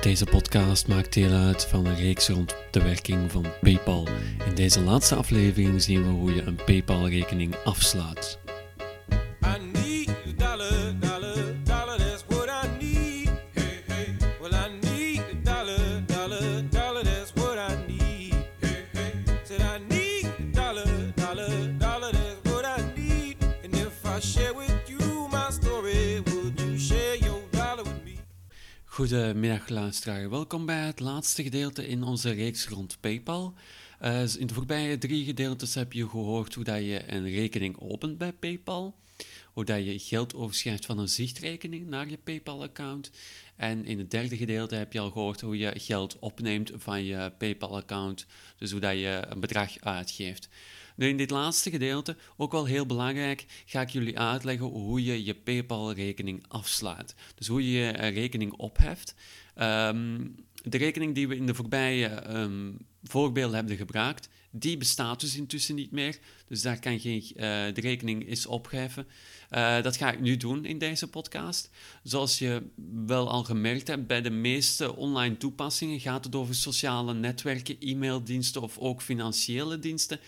Deze podcast maakt deel uit van een reeks rond de werking van PayPal. In deze laatste aflevering zien we hoe je een PayPal-rekening afsluit. Share Goedemiddag luisteraar, welkom bij het laatste gedeelte in onze reeks rond PayPal. Eh, in de voorbije drie gedeeltes heb je gehoord hoe dat je een rekening opent bij PayPal, hoe dat je geld overschrijft van een zichtrekening naar je PayPal-account. En in het derde gedeelte heb je al gehoord hoe je geld opneemt van je PayPal-account, dus hoe dat je een bedrag uitgeeft. In dit laatste gedeelte, ook wel heel belangrijk, ga ik jullie uitleggen hoe je je PayPal-rekening afslaat. Dus hoe je je eh, rekening opheft. Ehm, de rekening die we in de voorbije ehm, voorbeelden hebben gebruikt, die bestaat dus intussen niet meer. Dus daar kan geen, eh, de rekening is opgeheffen. Eh, dat ga ik nu doen in deze podcast. Zoals je wel al gemerkt hebt, bij de meeste online toepassingen gaat het over sociale netwerken, e-maildiensten of ook financiële diensten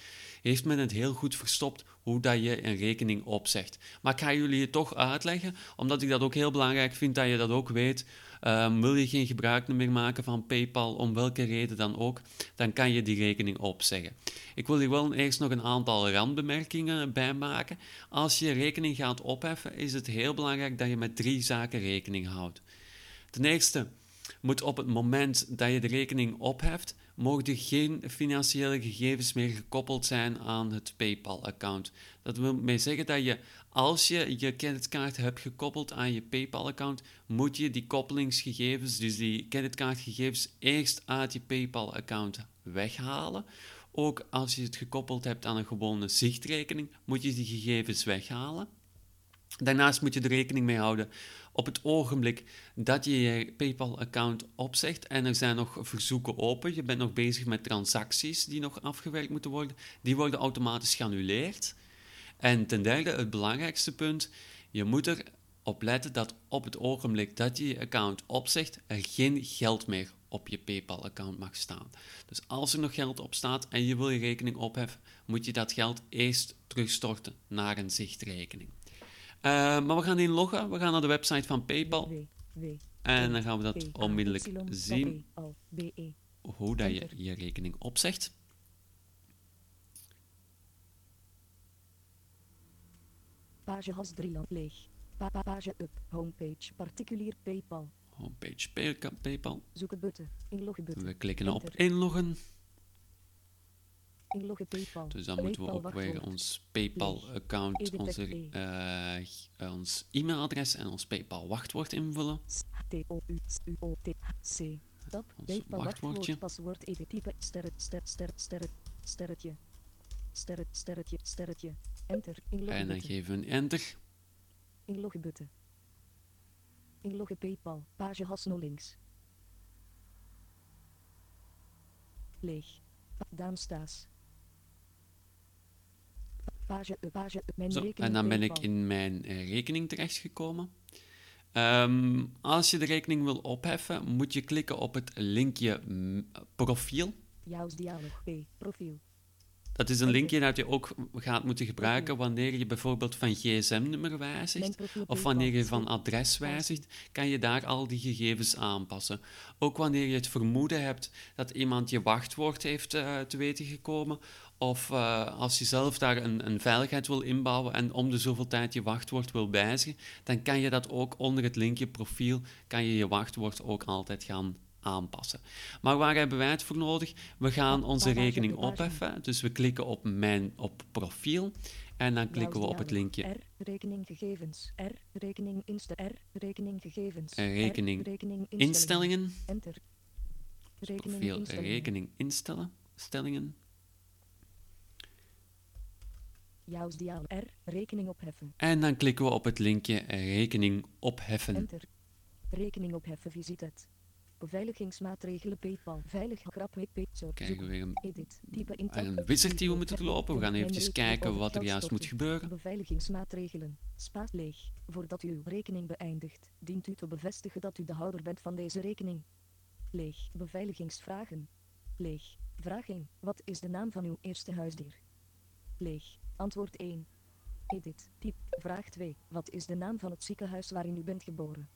heeft men het heel goed verstopt hoe dat je een rekening opzegt. Maar ik ga jullie het toch uitleggen, omdat ik dat ook heel belangrijk vind dat je dat ook weet. Ehm, wil je geen gebruik meer maken van PayPal, om welke reden dan ook, dan kan je die rekening opzeggen. Ik wil hier wel eerst nog een aantal randbemerkingen bij maken. Als je rekening gaat opheffen, is het heel belangrijk dat je met drie zaken rekening houdt. Ten eerste moet op het moment dat je de rekening opheft, mogen geen financiële gegevens meer gekoppeld zijn aan het PayPal-account. Dat wil mee zeggen dat je, als je je creditcard hebt gekoppeld aan je PayPal-account, moet je die koppelingsgegevens, dus die creditcardgegevens, eerst uit je PayPal-account weghalen. Ook als je het gekoppeld hebt aan een gewone zichtrekening, moet je die gegevens weghalen. Daarnaast moet je er rekening mee houden op het ogenblik dat je je PayPal-account opzegt en er zijn nog verzoeken open, je bent nog bezig met transacties die nog afgewerkt moeten worden, die worden automatisch geannuleerd. En ten derde, het belangrijkste punt, je moet erop letten dat op het ogenblik dat je je account opzegt, er geen geld meer op je PayPal-account mag staan. Dus als er nog geld op staat en je wil je rekening opheffen, moet je dat geld eerst terugstorten naar een zichtrekening. Uh, maar we gaan inloggen. We gaan naar de website van PayPal. En dan gaan we dat onmiddellijk zien. Hoe dat je je rekening opzegt. Page has 3 land leeg. Pa page up. Homepage. Particulier PayPal. Homepage pay PayPal. Zoek button. Inloggen button. We klikken op inloggen. Dus dan moeten we PayPal ook weer wachtwoord. ons PayPal-account, onze, eh, ons e-mailadres en ons PayPal-wachtwoord invullen. T O U S U O T H C. Tab. Ons PayPal wachtwoordje. wachtwoord. Paswoord. Even type. Sterret. Ster. Ster. Ster. Sterretje. Sterret. Sterretje. Sterretje. Enter. Inloggen En dan geven we een enter. Inloggen button. Inloggen PayPal. Page has no links. Leeg. Pa Daamstaas. Page up, page up. Mijn Zo, rekening en dan ben ik in mijn eh, rekening terechtgekomen. Ehm, als je de rekening wil opheffen, moet je klikken op het linkje profiel. Jouws dialog P. Profiel. Dat is een linkje dat je ook gaat moeten gebruiken wanneer je bijvoorbeeld van gsm-nummer wijzigt. Of wanneer je van adres wijzigt, kan je daar al die gegevens aanpassen. Ook wanneer je het vermoeden hebt dat iemand je wachtwoord heeft eh, te weten gekomen, of eh, als je zelf daar een, een veiligheid wil inbouwen en om de zoveel tijd je wachtwoord wil wijzigen, dan kan je dat ook onder het linkje profiel, kan je je wachtwoord ook altijd gaan aanpassen. Maar waar hebben wij het voor nodig? We gaan onze rekening opheffen, dus we klikken op mijn op profiel en dan klikken we op het linkje R. Rekening gegevens. R. Rekening insta. R. Rekening gegevens. Eh, rekening R, rekening instellingen. Enter. Rekening profiel instellingen. rekening instellen, stellingen. R. Rekening opheffen. En dan klikken we op het linkje rekening opheffen. Enter. Rekening opheffen visited. Beveiligingsmaatregelen PayPal. Veilig grap PayPal. Krijgen we weer een, Edit. Type een wizard die we moeten doorlopen. We gaan eventjes kijken wat er juist moet gebeuren. Beveiligingsmaatregelen. Spaat leeg. Voordat u uw rekening beëindigt, dient u te bevestigen dat u de houder bent van deze rekening. Leeg. Beveiligingsvragen. Leeg. Vraag 1. Wat is de naam van uw eerste huisdier? Leeg. Antwoord 1. Edit. Typ. Vraag 2. Wat is de naam van het ziekenhuis waarin u bent geboren?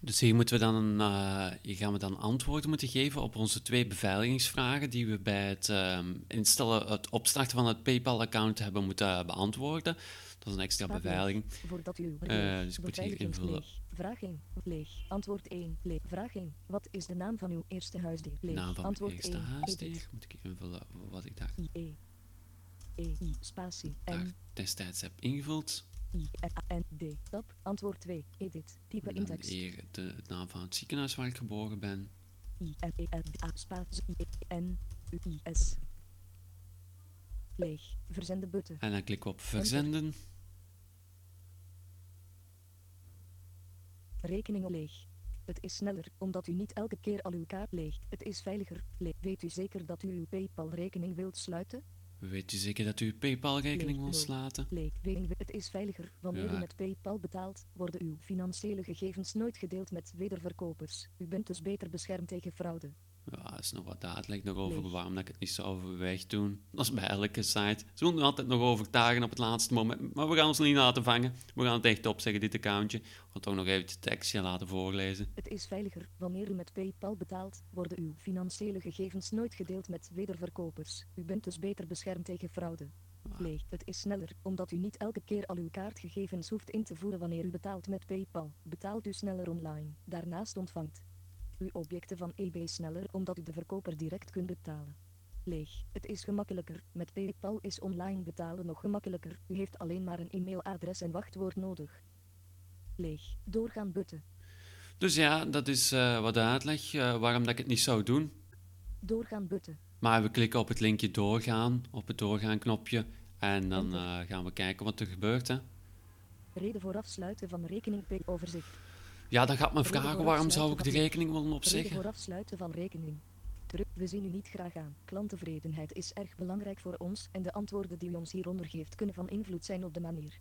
Dus hier, moeten we dan, eh, hier gaan we dan antwoorden moeten geven op onze twee beveiligingsvragen die we bij het ehm, instellen, het opstarten van het PayPal-account hebben moeten beantwoorden. Dat is een extra beveiliging. Voordat u Eh, dus ik moet hier invullen. Leeg. Vraag 1. Leeg. Antwoord 1. Leeg. Vraag 1. Wat is de naam van uw eerste huisdier? Leeg. Naam van mijn Antwoord eerste 1. huisdier. Moet ik invullen wat ik daar, I-E. E-I. Spatie. daar N. destijds heb ingevuld. I-N-D. Tab. Antwoord 2. Edit. Type En in dan tekst. hier de naam van het ziekenhuis waar ik geboren ben. I-N-E-N-D-A. Spatie. I-N-U-I-S. Leeg. Verzenden button. En dan klik ik op verzenden. Rekeningen leeg. Het is sneller, omdat u niet elke keer al uw kaart leeg. Het is veiliger. Leeg. Weet u zeker dat u uw PayPal-rekening wilt sluiten? Weet u zeker dat u PayPal-rekening wil. Weet- Het is veiliger. Wanneer Ja. u met PayPal betaalt, worden uw financiële gegevens nooit gedeeld met wederverkopers. U bent dus beter beschermd tegen fraude. Ja, is nog wat uitleg nog over waarom dat ik het niet zou overwegd doen. Dat is bij elke site. Ze willen altijd nog overtuigen op het laatste moment. Maar we gaan ons niet laten vangen. We gaan het echt opzeggen, dit accountje. Gaan toch nog even het tekstje laten voorlezen. Het is veiliger. Wanneer u met PayPal betaalt, worden uw financiële gegevens nooit gedeeld met wederverkopers. U bent dus beter beschermd tegen fraude. Leeg. Het is sneller, omdat u niet elke keer al uw kaartgegevens hoeft in te voeren wanneer u betaalt met PayPal. Betaalt u sneller online. Daarnaast ontvangt uw objecten van eBay sneller, omdat u de verkoper direct kunt betalen. Leeg. Het is gemakkelijker. Met PayPal is online betalen nog gemakkelijker. U heeft alleen maar een e-mailadres en wachtwoord nodig. Leeg. Doorgaan butten. Dus ja, dat is eh, wat de uitleg eh, waarom dat ik het niet zou doen. Doorgaan butten. Maar we klikken op het linkje doorgaan, op het doorgaan knopje. En dan eh, gaan we kijken wat er gebeurt. Hè. Reden voor afsluiten van rekening Pay overzicht. Ja, dan gaat me Reden vragen waarom zou ik de rekening willen Reden opzeggen. voor afsluiten van rekening. Terug, we zien u niet graag aan. Klanttevredenheid is erg belangrijk voor ons en de antwoorden die u ons hieronder geeft kunnen van invloed zijn op de manier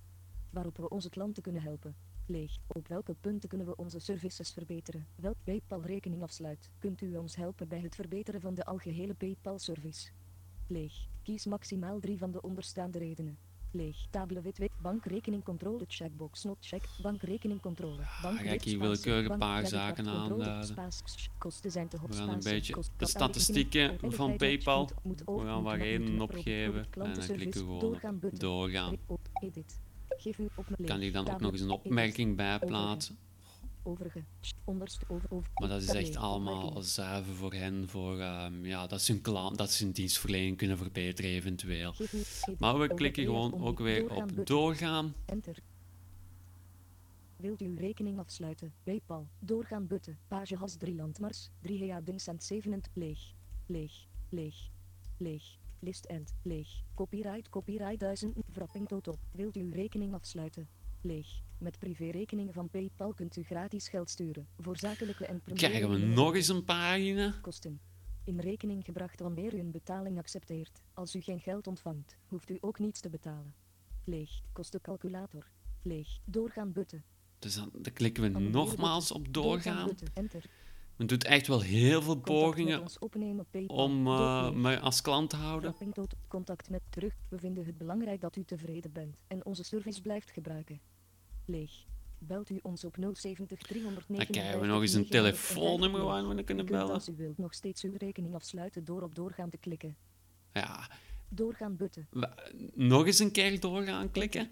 waarop we onze klanten kunnen helpen. Leeg. Op welke punten kunnen we onze services verbeteren? Welk PayPal-rekening afsluit? Kunt u ons helpen bij het verbeteren van de algehele PayPal-service? Leeg. Kies maximaal drie van de onderstaande redenen. Leeg. Tabele wit bankrekening controle checkbox not check. Bankrekening controle. Bank kijk, hier een paar zaken aanduiden. Kosten zijn te hoog. We gaan een beetje de statistieken van PayPal. We gaan wat redenen opgeven. En dan klikken we gewoon doorgaan Ik kan hier dan ook nog eens een opmerking bij plaatsen. Overige. Onderst over, over. Maar dat is echt allemaal zuiver voor hen, voor ehm, ja, dat, ze hun klant, dat ze hun dienstverlening kunnen verbeteren eventueel. Maar we klikken gewoon ook weer op doorgaan. Enter. Wilt u uw rekening afsluiten? PayPal. Doorgaan butten. Page has 3 landmars. 3 hea cent 7 leeg. Leeg. Leeg. Leeg. List end. Leeg. Copyright copyright 1000 wrapping tot op. Wilt u uw rekening afsluiten? Leeg. Met privérekeningen van PayPal kunt u gratis geld sturen. Voor zakelijke en Krijgen we nog eens een pagina? kosten. In rekening gebracht wanneer u een betaling accepteert. Als u geen geld ontvangt, hoeft u ook niets te betalen. Leeg. Kostencalculator. Leeg. Doorgaan butten. Dus dan, dan klikken we nogmaals op doorgaan. Enter. Men doet echt wel heel veel pogingen om eh, mij als klant te houden. Contact met terug. We vinden het belangrijk dat u tevreden bent en onze service blijft gebruiken. Leeg. Belt u ons op 070 359 Dan krijgen we nog eens een telefoonnummer waar we kunnen bellen. als u wilt nog steeds uw rekening afsluiten door op doorgaan te klikken. Ja, Doorgaan butten. nog eens een keer doorgaan klikken.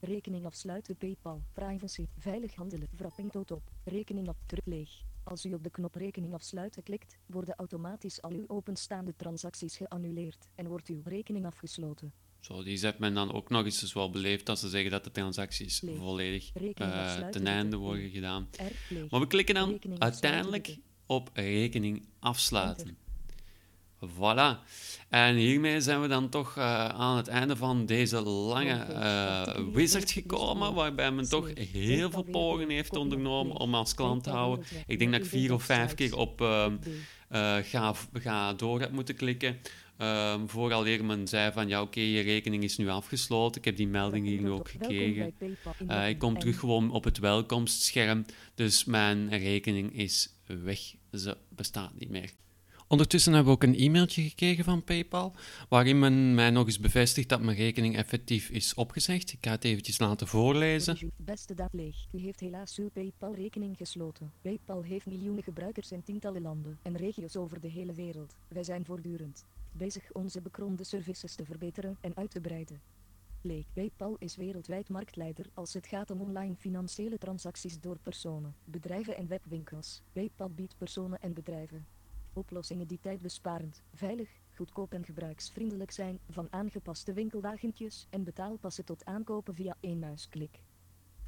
Rekening afsluiten PayPal. Privacy. Veilig handelen. Wrapping tot op. Rekening op terug leeg. Als u op de knop rekening afsluiten klikt, worden automatisch al uw openstaande transacties geannuleerd en wordt uw rekening afgesloten. Zo, die zet men dan ook nog eens dus wel beleefd als ze zeggen dat de transacties Leeg. volledig eh, ten einde worden gedaan. Maar we klikken dan Rekening uiteindelijk op rekening afsluiten. Voilà. En hiermee zijn we dan toch eh, aan het einde van deze lange eh, wizard gekomen, waarbij men toch heel veel pogingen heeft ondernomen om als klant te houden. Ik denk dat ik vier of vijf keer op eh, eh, ga, ga door heb moeten klikken. Um, vooraleer men zei van ja oké, je rekening is nu afgesloten. Ik heb die melding hier nu ook gekregen. Eh, ik kom terug gewoon op het welkomstscherm. Dus mijn rekening is weg. Ze bestaat niet meer. Ondertussen hebben we ook een e-mailtje gekregen van PayPal, waarin men mij nog eens bevestigt dat mijn rekening effectief is opgezegd. Ik ga het eventjes laten voorlezen. Beste dat leeg. U heeft helaas uw PayPal-rekening gesloten. PayPal heeft miljoenen gebruikers in tientallen landen en regio's over de hele wereld. Wij zijn voortdurend bezig onze bekroonde services te verbeteren en uit te breiden. Leeg. PayPal is wereldwijd marktleider als het gaat om online financiële transacties door personen, bedrijven en webwinkels. PayPal biedt personen en bedrijven oplossingen die tijdbesparend, veilig, goedkoop en gebruiksvriendelijk zijn, van aangepaste winkelwagentjes en betaalpassen tot aankopen via één muisklik.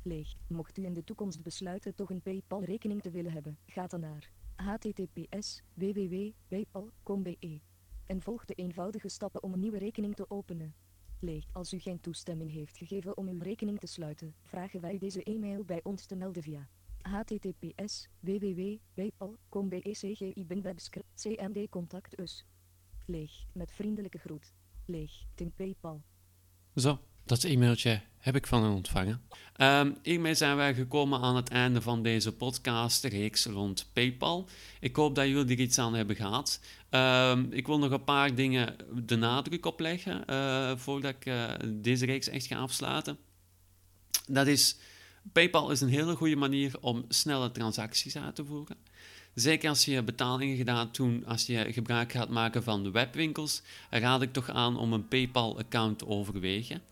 Leeg. Mocht u in de toekomst besluiten toch een PayPal-rekening te willen hebben, ga dan naar https www.paypal.com.be en volg de eenvoudige stappen om een nieuwe rekening te openen. Leeg. Als u geen toestemming heeft gegeven om uw rekening te sluiten, vragen wij deze e-mail bij ons te melden via https www.paypal.com.be bin webscript cmd contact. Leeg. Met vriendelijke groet. Leeg. Tin Paypal. Zo, dat e-mailtje heb ik van hen ontvangen. Um, hiermee zijn wij gekomen aan het einde van deze podcast-reeks rond PayPal. Ik hoop dat jullie er iets aan hebben gehad. Um, ik wil nog een paar dingen de nadruk op leggen uh, voordat ik uh, deze reeks echt ga afsluiten. Dat is, PayPal is een hele goede manier om snelle transacties uit te voeren. Zeker als je betalingen gedaan doen, als je gebruik gaat maken van de webwinkels, raad ik toch aan om een PayPal-account te overwegen.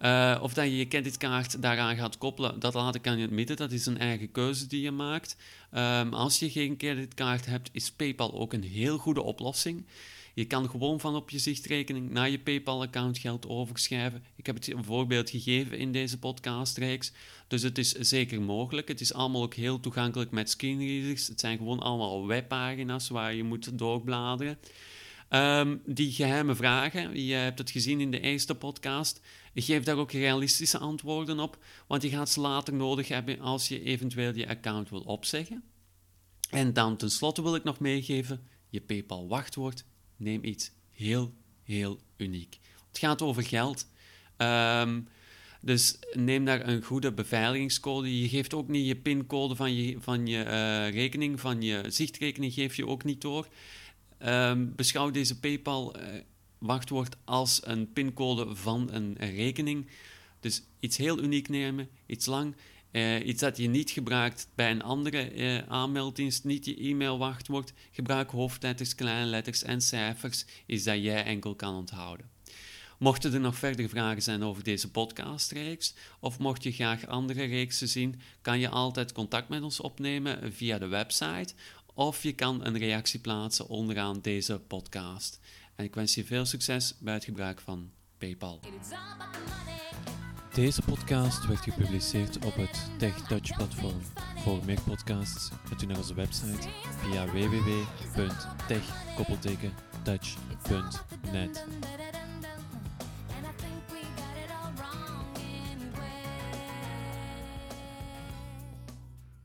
Uh, of dat je je creditkaart daaraan gaat koppelen, dat laat ik aan het midden. Dat is een eigen keuze die je maakt. Um, als je geen creditkaart hebt, is PayPal ook een heel goede oplossing. Je kan gewoon van op je zichtrekening naar je PayPal-account geld overschrijven. Ik heb het een voorbeeld gegeven in deze podcastreeks. Dus het is zeker mogelijk. Het is allemaal ook heel toegankelijk met screenreaders. Het zijn gewoon allemaal webpagina's waar je moet doorbladeren. Um, die geheime vragen, je hebt het gezien in de eerste podcast, geef daar ook realistische antwoorden op, want je gaat ze later nodig hebben als je eventueel je account wil opzeggen. En dan tenslotte wil ik nog meegeven, je PayPal wachtwoord, neem iets heel, heel uniek. Het gaat over geld. Um, dus neem daar een goede beveiligingscode. Je geeft ook niet je pincode van je, van je uh, rekening, van je zichtrekening geef je ook niet door. Um, beschouw deze PayPal uh, wachtwoord als een pincode van een rekening. Dus iets heel uniek nemen, iets lang. Uh, iets dat je niet gebruikt bij een andere uh, aanmelddienst, niet je e-mailwachtwoord. Gebruik hoofdletters, kleine letters en cijfers, is dat jij enkel kan onthouden. Mochten er nog verder vragen zijn over deze podcastreeks, of mocht je graag andere reeksen zien, kan je altijd contact met ons opnemen via de website, of je kan een reactie plaatsen onderaan deze podcast. En ik wens je veel succes bij het gebruik van PayPal. Deze podcast werd gepubliceerd op het TechTouch platform. Voor meer podcasts kunt u naar onze website via www.tech-touch.net.